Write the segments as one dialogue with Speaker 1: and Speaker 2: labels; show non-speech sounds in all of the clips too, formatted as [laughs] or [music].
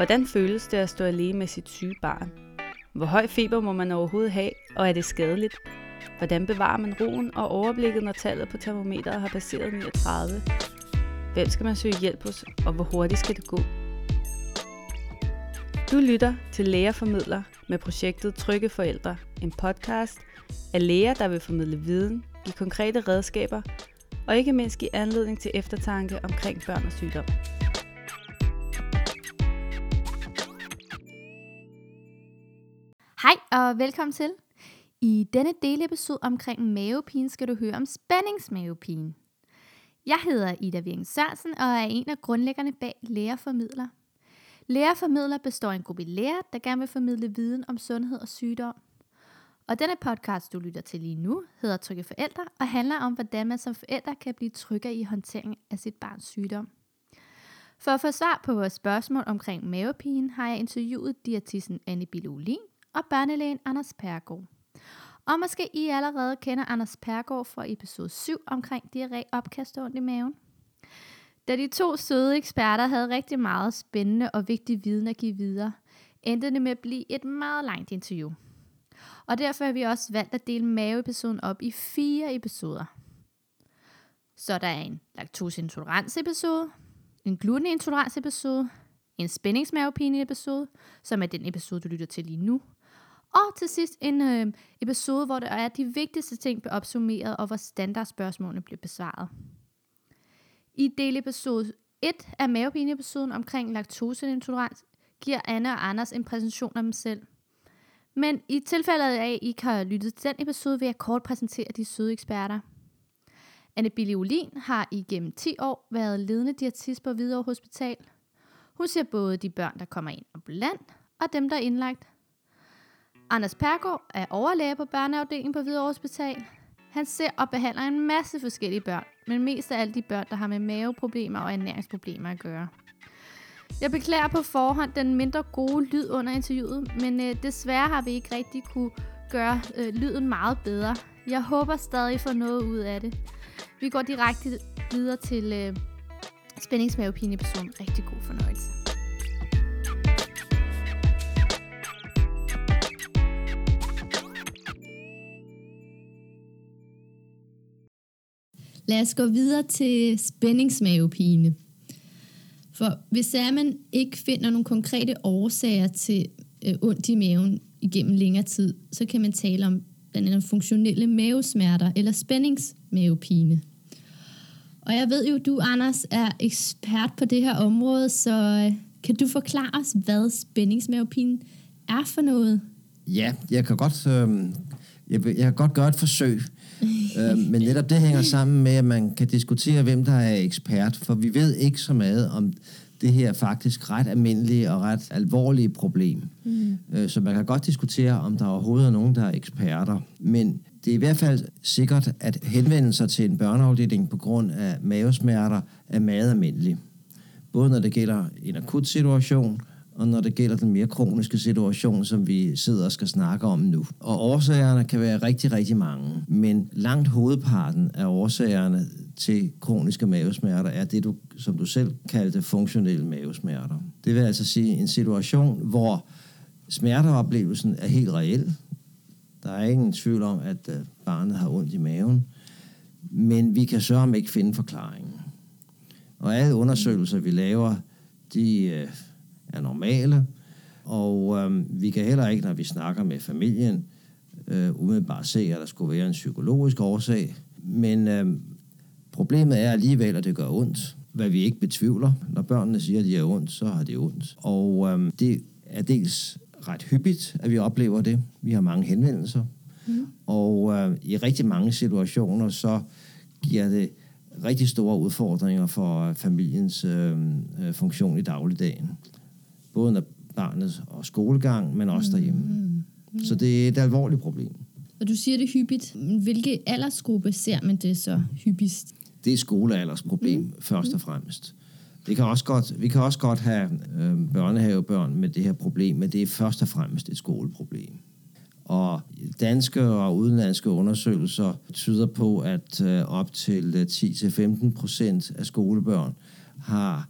Speaker 1: Hvordan føles det at stå alene med sit syge barn? Hvor høj feber må man overhovedet have, og er det skadeligt? Hvordan bevarer man roen og overblikket, når tallet på termometeret har passeret 39? Hvem skal man søge hjælp hos, og hvor hurtigt skal det gå? Du lytter til Lægerformidler med projektet Trygge Forældre, en podcast af læger, der vil formidle viden, give konkrete redskaber og ikke mindst give anledning til eftertanke omkring børn og sygdom.
Speaker 2: Og velkommen til. I denne delepisode omkring mavepine skal du høre om spændingsmavepine. Jeg hedder Ida Viring Sørensen og er en af grundlæggerne bag Lærerformidler. Lærerformidler består af en gruppe læger, der gerne vil formidle viden om sundhed og sygdom. Og denne podcast, du lytter til lige nu, hedder Trygge Forældre og handler om, hvordan man som forældre kan blive tryggere i håndteringen af sit barns sygdom. For at få svar på vores spørgsmål omkring mavepine, har jeg interviewet diætisten Anne Bille og børnelægen Anders Pergaard. Og måske I allerede kender Anders Pergaard fra episode 7 omkring diarré, opkast og ondt i maven. Da de to søde eksperter havde rigtig meget spændende og vigtig viden at give videre, endte det med at blive et meget langt interview. Og derfor har vi også valgt at dele maveepisoden op i fire episoder. Så der er en laktoseintoleranseepisode, en glutenintoleranseepisode, en spændingsmavepine episode, som er den episode, du lytter til lige nu, og til sidst en øh, episode, hvor der er de vigtigste ting bliver opsummeret, og hvor standardspørgsmålene bliver besvaret. I del episode 1 af mavepine-episoden omkring laktoseintolerans giver Anne og Anders en præsentation af dem selv. Men i tilfældet af, at I ikke har lyttet til den episode, vil jeg kort præsentere de søde eksperter. Anne Billy Olin har igennem 10 år været ledende diætist på Hvidovre Hospital. Hun ser både de børn, der kommer ind ambulant, og dem, der er indlagt. Anders Pergaard er overlæge på børneafdelingen på Hvidovre Hospital. Han ser og behandler en masse forskellige børn, men mest af alt de børn, der har med maveproblemer og ernæringsproblemer at gøre. Jeg beklager på forhånd den mindre gode lyd under interviewet, men øh, desværre har vi ikke rigtig kunne gøre øh, lyden meget bedre. Jeg håber stadig får få noget ud af det. Vi går direkte videre til øh, spændingsmavepine-episoden. Rigtig god fornøjelse. Lad os gå videre til spændingsmavepine. For hvis er man ikke finder nogle konkrete årsager til øh, ondt i maven igennem længere tid, så kan man tale om blandt andet funktionelle mavesmerter eller spændingsmavepine. Og jeg ved jo, du, Anders, er ekspert på det her område, så øh, kan du forklare os, hvad spændingsmavepine er for noget?
Speaker 3: Ja, jeg kan godt, øh, jeg, jeg kan godt gøre et forsøg øh, men netop det hænger sammen med, at man kan diskutere, hvem der er ekspert, for vi ved ikke så meget om det her faktisk ret almindelige og ret alvorlige problem. Mm. Øh, så man kan godt diskutere, om der overhovedet er nogen, der er eksperter. Men det er i hvert fald sikkert, at henvende sig til en børneafdeling på grund af mavesmerter er meget almindelig. Både når det gælder en akut situation, og når det gælder den mere kroniske situation, som vi sidder og skal snakke om nu. Og årsagerne kan være rigtig, rigtig mange, men langt hovedparten af årsagerne til kroniske mavesmerter er det, du, som du selv kaldte funktionelle mavesmerter. Det vil altså sige en situation, hvor smerteoplevelsen er helt reel. Der er ingen tvivl om, at øh, barnet har ondt i maven, men vi kan sørge ikke finde forklaringen. Og alle undersøgelser, vi laver, de øh, er normale, og øh, vi kan heller ikke, når vi snakker med familien, øh, umiddelbart se, at der skulle være en psykologisk årsag. Men øh, problemet er alligevel, at det gør ondt, hvad vi ikke betvivler. Når børnene siger, at de har ondt, så har de ondt. Og øh, det er dels ret hyppigt, at vi oplever det. Vi har mange henvendelser. Mm. Og øh, i rigtig mange situationer, så giver det rigtig store udfordringer for familiens øh, øh funktion i dagligdagen både når barnet og skolegang, men også derhjemme. Mm. Mm. Så det er et alvorligt problem.
Speaker 2: Og du siger det hyppigt. Hvilke aldersgruppe ser man det så hyppigst?
Speaker 3: Det er skolealdersproblem mm. først og fremmest. Det kan også godt, vi kan også godt have øh, børnehavebørn med det her problem, men det er først og fremmest et skoleproblem. Og danske og udenlandske undersøgelser tyder på, at øh, op til 10-15 procent af skolebørn har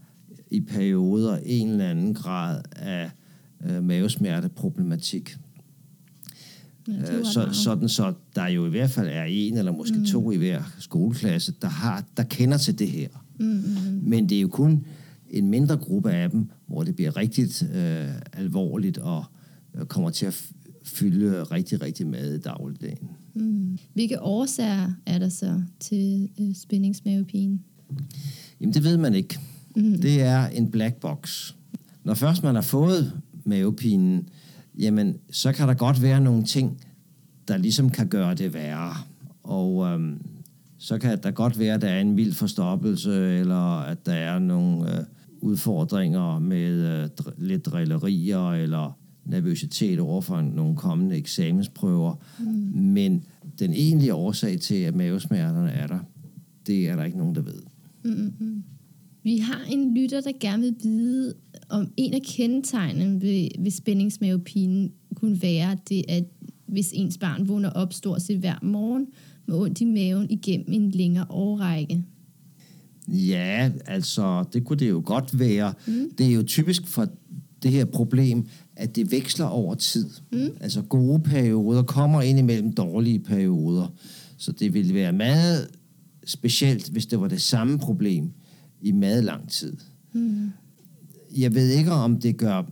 Speaker 3: i perioder en eller anden grad af øh, mavesmerteproblematik.
Speaker 2: Ja,
Speaker 3: Øh, så, sådan så der jo i hvert fald er en eller måske mm. to i hver skoleklasse, der, har, der kender til det her.
Speaker 2: Mm,
Speaker 3: Men det er jo kun en mindre gruppe af dem, hvor det bliver rigtig øh, alvorligt og øh, kommer til at fylde rigtig, rigtig meget i dagligdagen.
Speaker 2: mm. Hvilke årsager er der så til øh, spændingsmavepine?
Speaker 3: Jamen, det ved man ikke. Mm. Det er en black box. Når først man har fået mavepinen, jamen, så kan der godt være nogle ting, der ligesom kan gøre det værre. Og øhm, så kan der godt være, at der er en mild forstoppelse, eller at der er nogle øh, udfordringer med øh, dr- lidt drillerier, eller nervøsitet over for nogle kommende eksamensprøver. Mm. Men den egentlige årsag til, at mavesmerterne er der, det er der ikke nogen, der ved.
Speaker 2: Vi har en lytter, der gerne vil vide, om en af kendetegnene ved, ved spændingsmavepinen kunne være det, at hvis ens barn vågner op stort set hver morgen med ondt i maven igennem en længere årrække.
Speaker 3: Ja, altså, det kunne det jo godt være. Mm. Det er jo typisk for det her problem, at det veksler over tid. Mm. Altså gode perioder kommer ind imellem dårlige perioder. Så det ville være meget specielt, hvis det var det samme problem i meget lang tid.
Speaker 2: Mm.
Speaker 3: Jeg ved ikke, om det gør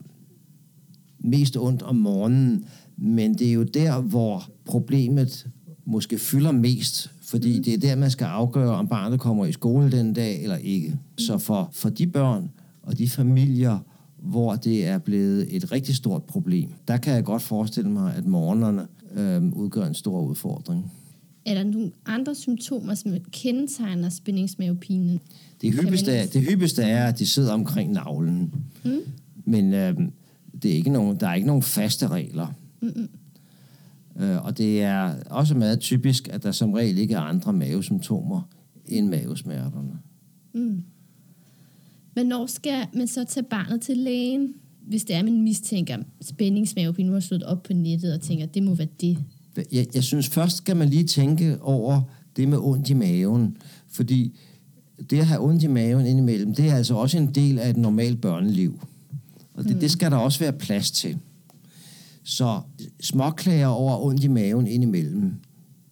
Speaker 3: mest ondt om morgenen, men det er jo der, hvor problemet måske fylder mest, fordi mm. det er der, man skal afgøre, om barnet kommer i skole den dag eller ikke. Mm. Så for, for de børn og de familier, hvor det er blevet et rigtig stort problem, der kan jeg godt forestille mig, at morgenerne øh, udgør en stor udfordring.
Speaker 2: Er der nogle andre symptomer, som kendetegner spændingsmavepinen?
Speaker 3: Det hyppigste,
Speaker 2: man-
Speaker 3: det hyppigste er, at de sidder omkring navlen. Mm. Men øh, det er ikke nogen, der er ikke nogen faste regler. Mm-mm. Øh, og det er også meget typisk, at der som regel ikke er andre mavesymptomer end mavesmerterne.
Speaker 2: Hvornår skal man så tage barnet til lægen, hvis det er, man mistænker spændingsmavepine, nu har slået op på nettet og tænker, det må være det.
Speaker 3: Jeg, jeg synes først skal man lige tænke over det med ondt i maven. Fordi det at have ondt i maven indimellem, det er altså også en del af et normalt børneliv. Og det, mm. det skal der også være plads til. Så småklager over ondt i maven indimellem,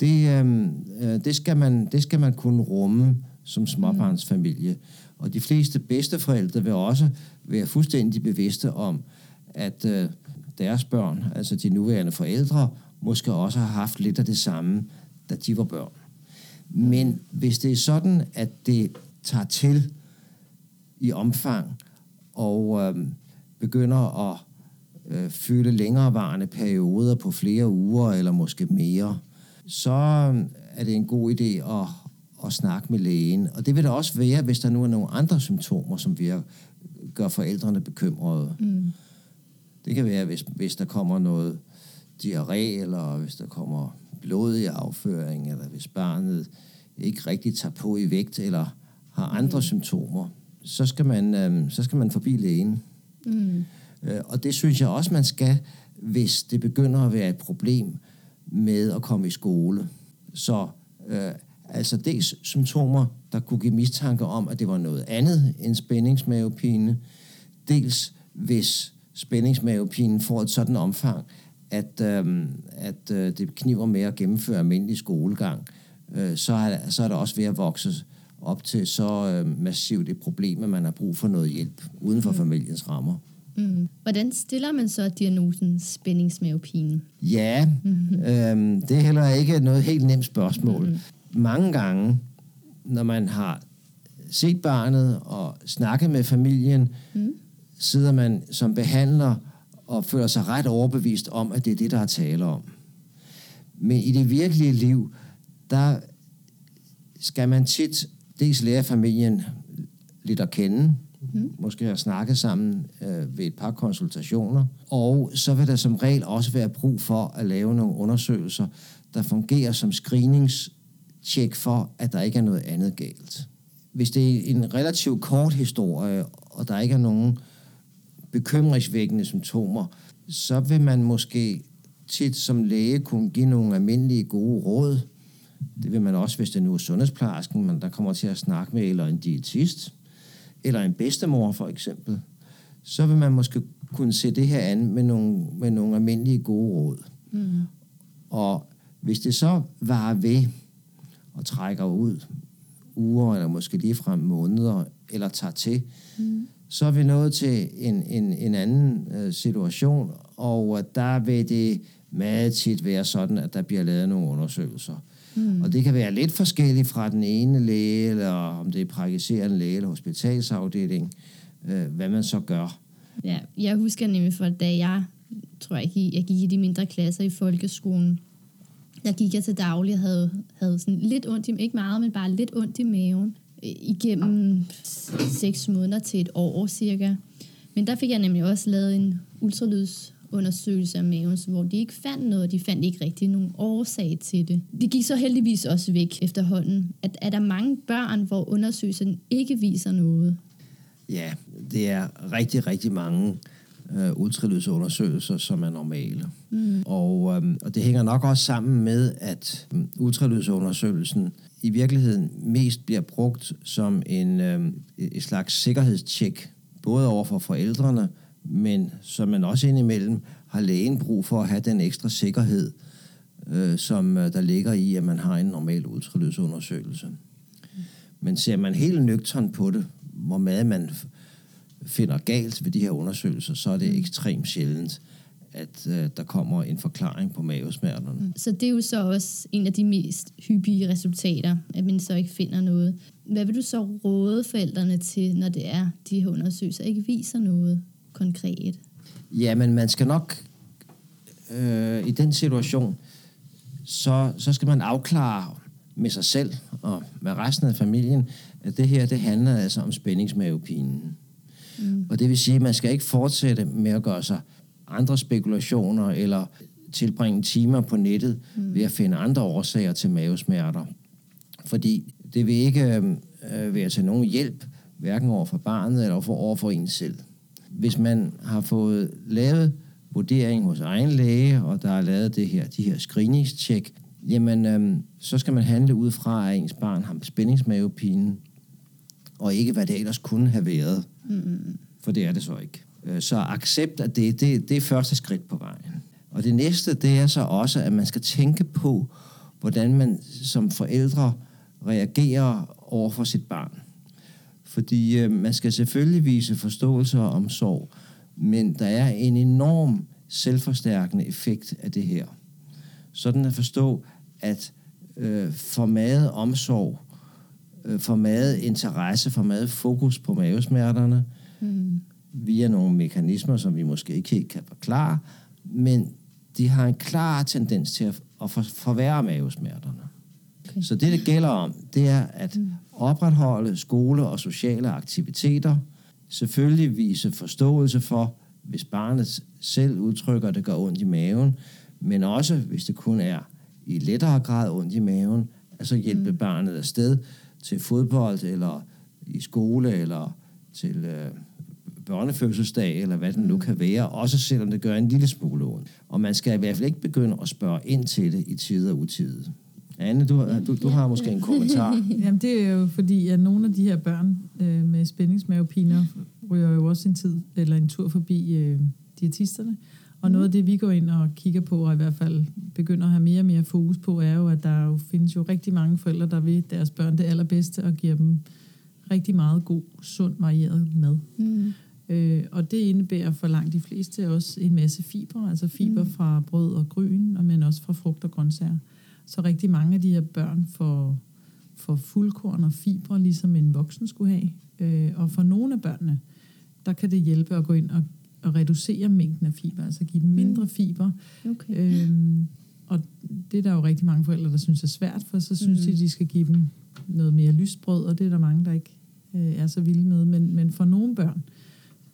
Speaker 3: det, øhm, øh, det, skal man, det skal man kunne rumme som småbarnsfamilie. Og de fleste bedsteforældre vil også være fuldstændig bevidste om, at øh, deres børn, altså de nuværende forældre, måske også har haft lidt af det samme, da de var børn. Men hvis det er sådan, at det tager til i omfang og øh, begynder at øh, fylde længerevarende perioder på flere uger eller måske mere, så øh, er det en god idé at, at snakke med lægen. Og det vil der også være, hvis der nu er nogle andre symptomer, som virker, gør forældrene bekymrede. Mm. Det kan være, hvis, hvis der kommer noget diarré, eller hvis der kommer blod i afføring, eller hvis barnet ikke rigtig tager på i vægt, eller har andre mm. symptomer, så skal man, øh, så skal man forbi lægen.
Speaker 2: Mm.
Speaker 3: Øh, og det synes jeg også, man skal, hvis det begynder at være et problem med at komme i skole. Så øh, altså dels symptomer, der kunne give mistanke om, at det var noget andet end spændingsmavepine. Dels hvis spændingsmavepinen får et sådan omfang, at, øh, at øh, det kniver med at gennemføre almindelig skolegang, øh, så, er, så er der også ved at vokse op til så øh, massivt et problem, at man har brug for noget hjælp uden for familiens rammer.
Speaker 2: Mm. Hvordan stiller man så diagnosen spændingsmavepine?
Speaker 3: Ja, øhm, det er heller ikke noget helt nemt spørgsmål. Mm. Mange gange, når man har set barnet og snakket med familien, mm. sidder man som behandler og føler sig ret overbevist om, at det er det, der er tale om. Men i det virkelige liv, der skal man tit dels lære familien lidt at kende, mm. måske have snakket sammen øh, ved et par konsultationer, og så vil der som regel også være brug for at lave nogle undersøgelser, der fungerer som screeningstjek for, at der ikke er noget andet galt. Hvis det er en relativt kort historie, og der ikke er nogen bekymringsvækkende symptomer, så vil man måske tit som læge kunne give nogle almindelige gode råd. Det vil man også, hvis det nu er sundhedsplejersken, man der kommer til at snakke med, eller en diætist. eller en bedstemor for eksempel, så vil man måske kunne se det her an med nogle, med nogle almindelige gode råd. Mm. Og hvis det så varer ved og trækker ud uger, eller måske lige frem måneder, eller tager til, mm. Så er vi nået til en, en, en anden øh, situation, og der vil det meget tit være sådan, at der bliver lavet nogle undersøgelser. Mm. Og det kan være lidt forskelligt fra den ene læge, eller om det er praktiserende læge eller hospitalsafdeling, øh, hvad man så gør.
Speaker 2: Ja, jeg husker nemlig for, da jeg tror jeg, jeg gik i de mindre klasser i folkeskolen, der gik jeg til daglig og havde, havde sådan lidt ondt i, ikke meget, men bare lidt ondt i maven øh, igennem seks måneder til et år cirka. Men der fik jeg nemlig også lavet en ultralydsundersøgelse af maven, hvor de ikke fandt noget, og de fandt ikke rigtig nogen årsag til det. Det gik så heldigvis også væk efterhånden. At, er der mange børn, hvor undersøgelsen ikke viser noget?
Speaker 3: Ja, det er rigtig, rigtig mange øh, ultralydsundersøgelser, som er normale. Mm. Og, øh, og det hænger nok også sammen med, at øh, ultralydsundersøgelsen i virkeligheden mest bliver brugt som en øh, et slags sikkerhedstjek, både over for forældrene, men som man også indimellem har lægen brug for at have den ekstra sikkerhed, øh, som øh, der ligger i, at man har en normal ultralydsundersøgelse. Men ser man helt nøgtern på det, hvor meget man finder galt ved de her undersøgelser, så er det mm. ekstremt sjældent, at øh, der kommer en forklaring på mavesmerterne. Mm.
Speaker 2: Så det er jo så også en af de mest hyppige resultater, at man så ikke finder noget. Hvad vil du så råde forældrene til, når det er, de her undersøgelser ikke viser noget konkret?
Speaker 3: Jamen, man skal nok øh, i den situation, så, så skal man afklare med sig selv og med resten af familien, at det her, det handler altså om spændingsmavepinen. Mm. Og det vil sige, at man skal ikke fortsætte med at gøre sig andre spekulationer eller tilbringe timer på nettet mm. ved at finde andre årsager til mavesmerter. Fordi det vil ikke øh, være til nogen hjælp, hverken over for barnet eller for, over for en selv. Hvis man har fået lavet vurdering hos egen læge, og der er lavet det her, de her screeningstjek, jamen øh, så skal man handle ud fra, at ens barn har spændingsmavepine, og ikke hvad det ellers kunne have været. Mm. For det er det så ikke. Øh, så accept af det, det, det er første skridt på vejen. Og det næste, det er så også, at man skal tænke på, hvordan man som forældre reagerer over for sit barn. Fordi øh, man skal selvfølgelig vise forståelse og omsorg, men der er en enorm selvforstærkende effekt af det her. Sådan at forstå, at øh, for meget omsorg øh, for meget interesse, for meget fokus på mavesmerterne, mm via nogle mekanismer, som vi måske ikke helt kan forklare, men de har en klar tendens til at, at for, forværre mavesmerterne. Okay. Så det, det gælder om, det er at mm. opretholde skole og sociale aktiviteter, selvfølgelig vise forståelse for, hvis barnet selv udtrykker, at det gør ondt i maven, men også, hvis det kun er i lettere grad ondt i maven, altså hjælpe mm. barnet afsted til fodbold, eller i skole, eller til øh, børnefødselsdag, eller hvad det nu kan være, også selvom det gør en lille smule ondt. Og man skal i hvert fald ikke begynde at spørge ind til det i tid og utid. Anne, du, du, du har måske en kommentar. [laughs]
Speaker 4: Jamen, det er jo fordi, at nogle af de her børn øh, med spændingsmavepiner ryger jo også en tid, eller en tur forbi øh, diætisterne. Og noget af det, vi går ind og kigger på, og i hvert fald begynder at have mere og mere fokus på, er jo, at der jo findes jo rigtig mange forældre, der vil deres børn det allerbedste og giver dem rigtig meget god, sund, varieret mad. Mm. Øh, og det indebærer for langt de fleste også en masse fiber, altså fiber mm. fra brød og gryn, men også fra frugt og grøntsager. Så rigtig mange af de her børn får, får fuldkorn og fiber, ligesom en voksen skulle have. Øh, og for nogle af børnene, der kan det hjælpe at gå ind og at reducere mængden af fiber, altså give dem mindre mm. fiber. Okay. Øhm, og det er der jo rigtig mange forældre, der synes er svært, for så synes mm. de, at de skal give dem noget mere lysbrød, og det er der mange, der ikke øh, er så vilde med. Men, men for nogle børn,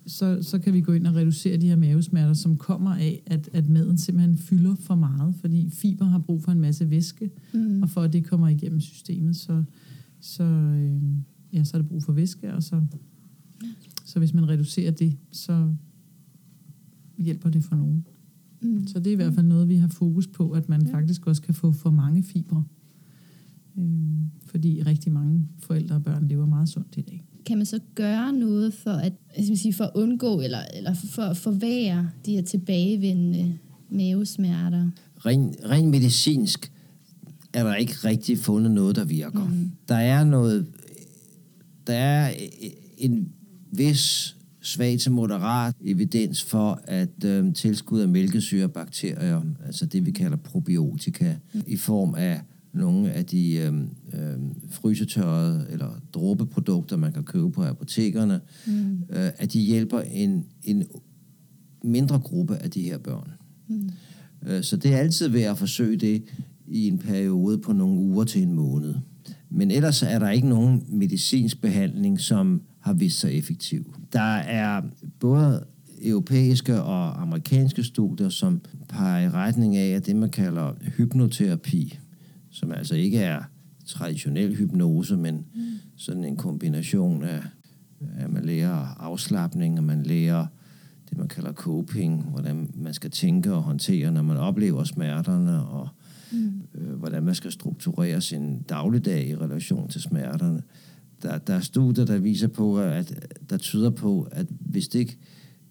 Speaker 4: så, så kan vi gå ind og reducere de her mavesmerter, som kommer af, at, at maden simpelthen fylder for meget, fordi fiber har brug for en masse væske, mm. og for at det kommer igennem systemet, så, så, øh, ja, så er der brug for væske, og så, så hvis man reducerer det, så hjælper det for nogen. Mm. Så det er i hvert fald noget, vi har fokus på, at man ja. faktisk også kan få for mange fibre. Øhm, fordi rigtig mange forældre og børn lever meget sundt i dag.
Speaker 2: Kan man så gøre noget for at, jeg skal sige, for at undgå eller, eller for at forvære de her tilbagevendende mavesmerter?
Speaker 3: Ren, ren medicinsk er der ikke rigtig fundet noget, der virker. Mm. Der er noget, der er en vis svag til moderat evidens for, at øh, tilskud af mælkesyrebakterier, altså det vi kalder probiotika, mm. i form af nogle af de øh, øh, frysetørrede eller dråbeprodukter, man kan købe på apotekerne, mm. øh, at de hjælper en, en mindre gruppe af de her børn. Mm. Øh, så det er altid værd at forsøge det i en periode på nogle uger til en måned. Men ellers er der ikke nogen medicinsk behandling, som har vist sig effektiv. Der er både europæiske og amerikanske studier, som peger i retning af, at det, man kalder hypnoterapi, som altså ikke er traditionel hypnose, men mm. sådan en kombination af, at man lærer afslappning, og man lærer det, man kalder coping, hvordan man skal tænke og håndtere, når man oplever smerterne, og mm. øh, hvordan man skal strukturere sin dagligdag i relation til smerterne. Der, der er studier, der viser på, at der tyder på, at hvis, det ikke,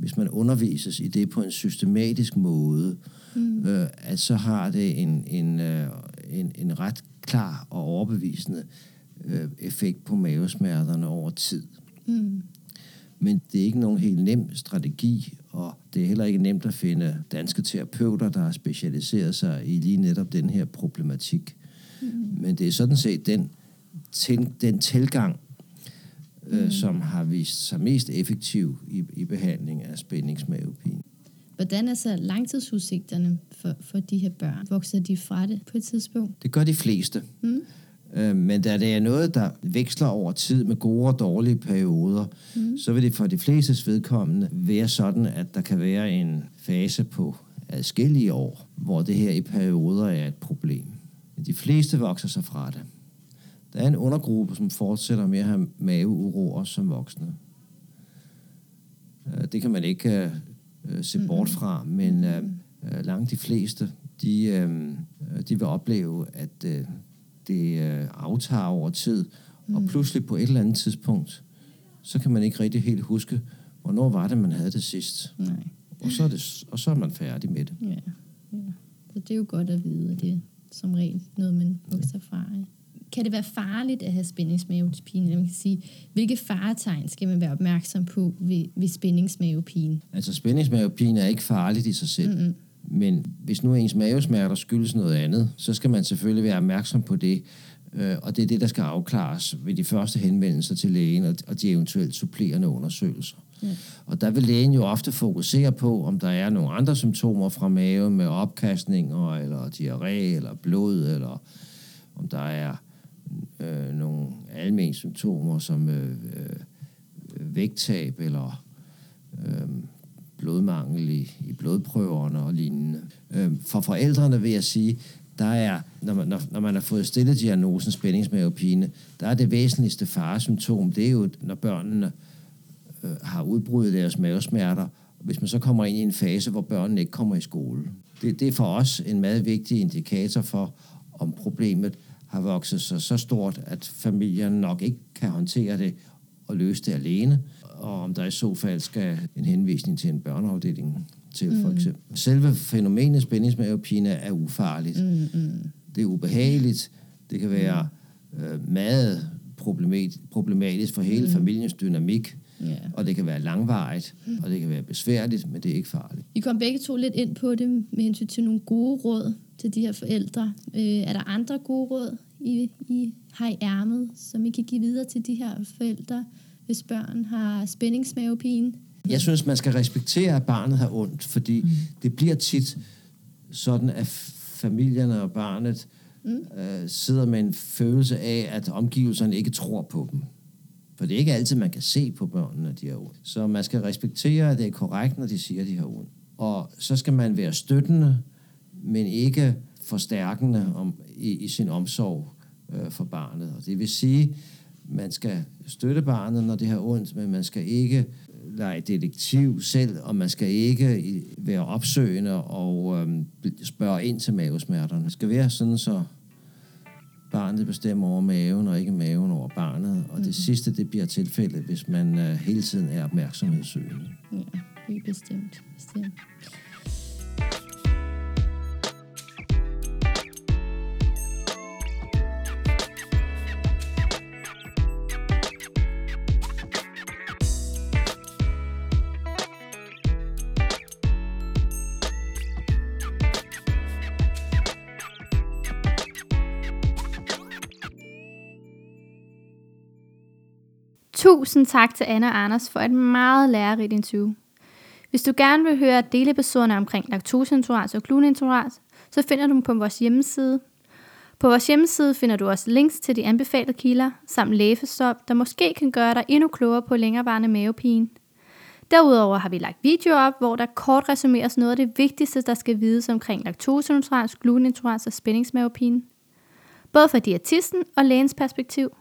Speaker 3: hvis man undervises i det på en systematisk måde, mm. øh, at så har det en, en, øh, en, en ret klar og overbevisende øh, effekt på mavesmerterne over tid. Mm. Men det er ikke nogen helt nem strategi, og det er heller ikke nemt at finde danske terapeuter, der har specialiseret sig i lige netop den her problematik. Mm. Men det er sådan set den, til, den tilgang, mm. som har vist sig mest effektiv i, i behandling af spændingsmavepine.
Speaker 2: Hvordan er så langtidsudsigterne for, for de her børn? Vokser de fra det på et tidspunkt?
Speaker 3: Det gør de fleste. Mm. Øh, men da det er noget, der veksler over tid med gode og dårlige perioder, mm. så vil det for de flestes vedkommende være sådan, at der kan være en fase på adskillige år, hvor det her i perioder er et problem. De fleste vokser sig fra det. Der er en undergruppe, som fortsætter med at have maveuroer som voksne. Øh, det kan man ikke øh, se mm-hmm. bort fra, men øh, øh, langt de fleste, de, øh, de vil opleve, at øh, det øh, aftager over tid, mm. og pludselig på et eller andet tidspunkt, så kan man ikke rigtig helt huske, hvornår var det, man havde det sidst. Nej. Og, så er det, og så er man færdig med det.
Speaker 2: Ja. ja. Så det er jo godt at vide, at det er som regel noget, man vokser fra. Ja kan det være farligt at have spændingsmavepine? man kan sige, hvilke faretegn skal man være opmærksom på ved, ved spændingsmavepine?
Speaker 3: Altså spændingsmavepine er ikke farligt i sig selv. Mm-hmm. Men hvis nu ens mavesmerter skyldes noget andet, så skal man selvfølgelig være opmærksom på det. Øh, og det er det, der skal afklares ved de første henvendelser til lægen og de eventuelt supplerende undersøgelser. Ja. Og der vil lægen jo ofte fokusere på, om der er nogle andre symptomer fra maven med opkastninger, eller diarré, eller blod, eller om der er øh, nogle almindelige symptomer som øh, øh, vægttab eller øh, blodmangel i, i blodprøverne og lignende. Øh, for forældrene vil jeg sige, der er, når man, når, når man har fået stillet diagnosen spændingsmavepine, der er det væsentligste faresymptom, det er jo, når børnene øh, har udbrudt deres mavesmerter, hvis man så kommer ind i en fase, hvor børnene ikke kommer i skole. Det, det er for os en meget vigtig indikator for, om problemet har vokset sig så stort, at familien nok ikke kan håndtere det og løse det alene, og om der i så fald skal en henvisning til en børneafdeling til, for mm. eksempel. Selve fænomenet spændingsmavepine er ufarligt. Mm, mm. Det er ubehageligt. Det kan være øh, meget problematisk for hele mm. familiens dynamik. Yeah. Og det kan være langvarigt, og det kan være besværligt, men det er ikke farligt.
Speaker 2: I kom begge to lidt ind på det med hensyn til nogle gode råd til de her forældre. Øh, er der andre gode råd, I, I har i ærmet, som I kan give videre til de her forældre, hvis børn har spændingsmavepine?
Speaker 3: Jeg synes, man skal respektere, at barnet har ondt, fordi mm. det bliver tit sådan, at familierne og barnet mm. øh, sidder med en følelse af, at omgivelserne ikke tror på dem. For det er ikke altid, man kan se på børnene, at de har ondt. Så man skal respektere, at det er korrekt, når de siger, at de har ondt. Og så skal man være støttende, men ikke forstærkende om, i, i sin omsorg øh, for barnet. Og det vil sige, man skal støtte barnet, når det har ondt, men man skal ikke øh, lege detektiv selv, og man skal ikke øh, være opsøgende og øh, spørge ind til mavesmerterne. Det skal være sådan, så barnet bestemmer over maven, og ikke maven over barnet. Og mm. det sidste, det bliver tilfældet, hvis man uh, hele tiden er opmærksomhedssøgende.
Speaker 2: Ja, det er bestemt. bestemt. Tusind tak til Anna og Anders for et meget lærerigt interview. Hvis du gerne vil høre delepisoderne omkring laktoseintolerance og glutenintolerance, så finder du dem på vores hjemmeside. På vores hjemmeside finder du også links til de anbefalede kilder, samt lægestop, der måske kan gøre dig endnu klogere på længerevarende mavepine. Derudover har vi lagt videoer op, hvor der kort resumeres noget af det vigtigste, der skal vides omkring laktoseintolerance, glutenintolerance og spændingsmavepine. Både fra diætisten og lægens perspektiv –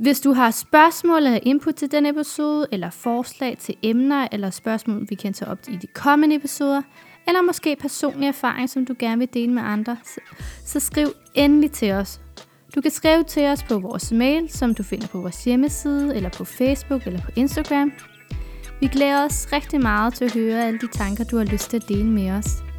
Speaker 2: hvis du har spørgsmål eller input til den episode, eller forslag til emner eller spørgsmål, vi kan tage op i de kommende episoder, eller måske personlig erfaring, som du gerne vil dele med andre, så, så skriv endelig til os. Du kan skrive til os på vores mail, som du finder på vores hjemmeside, eller på Facebook eller på Instagram. Vi glæder os rigtig meget til at høre alle de tanker, du har lyst til at dele med os.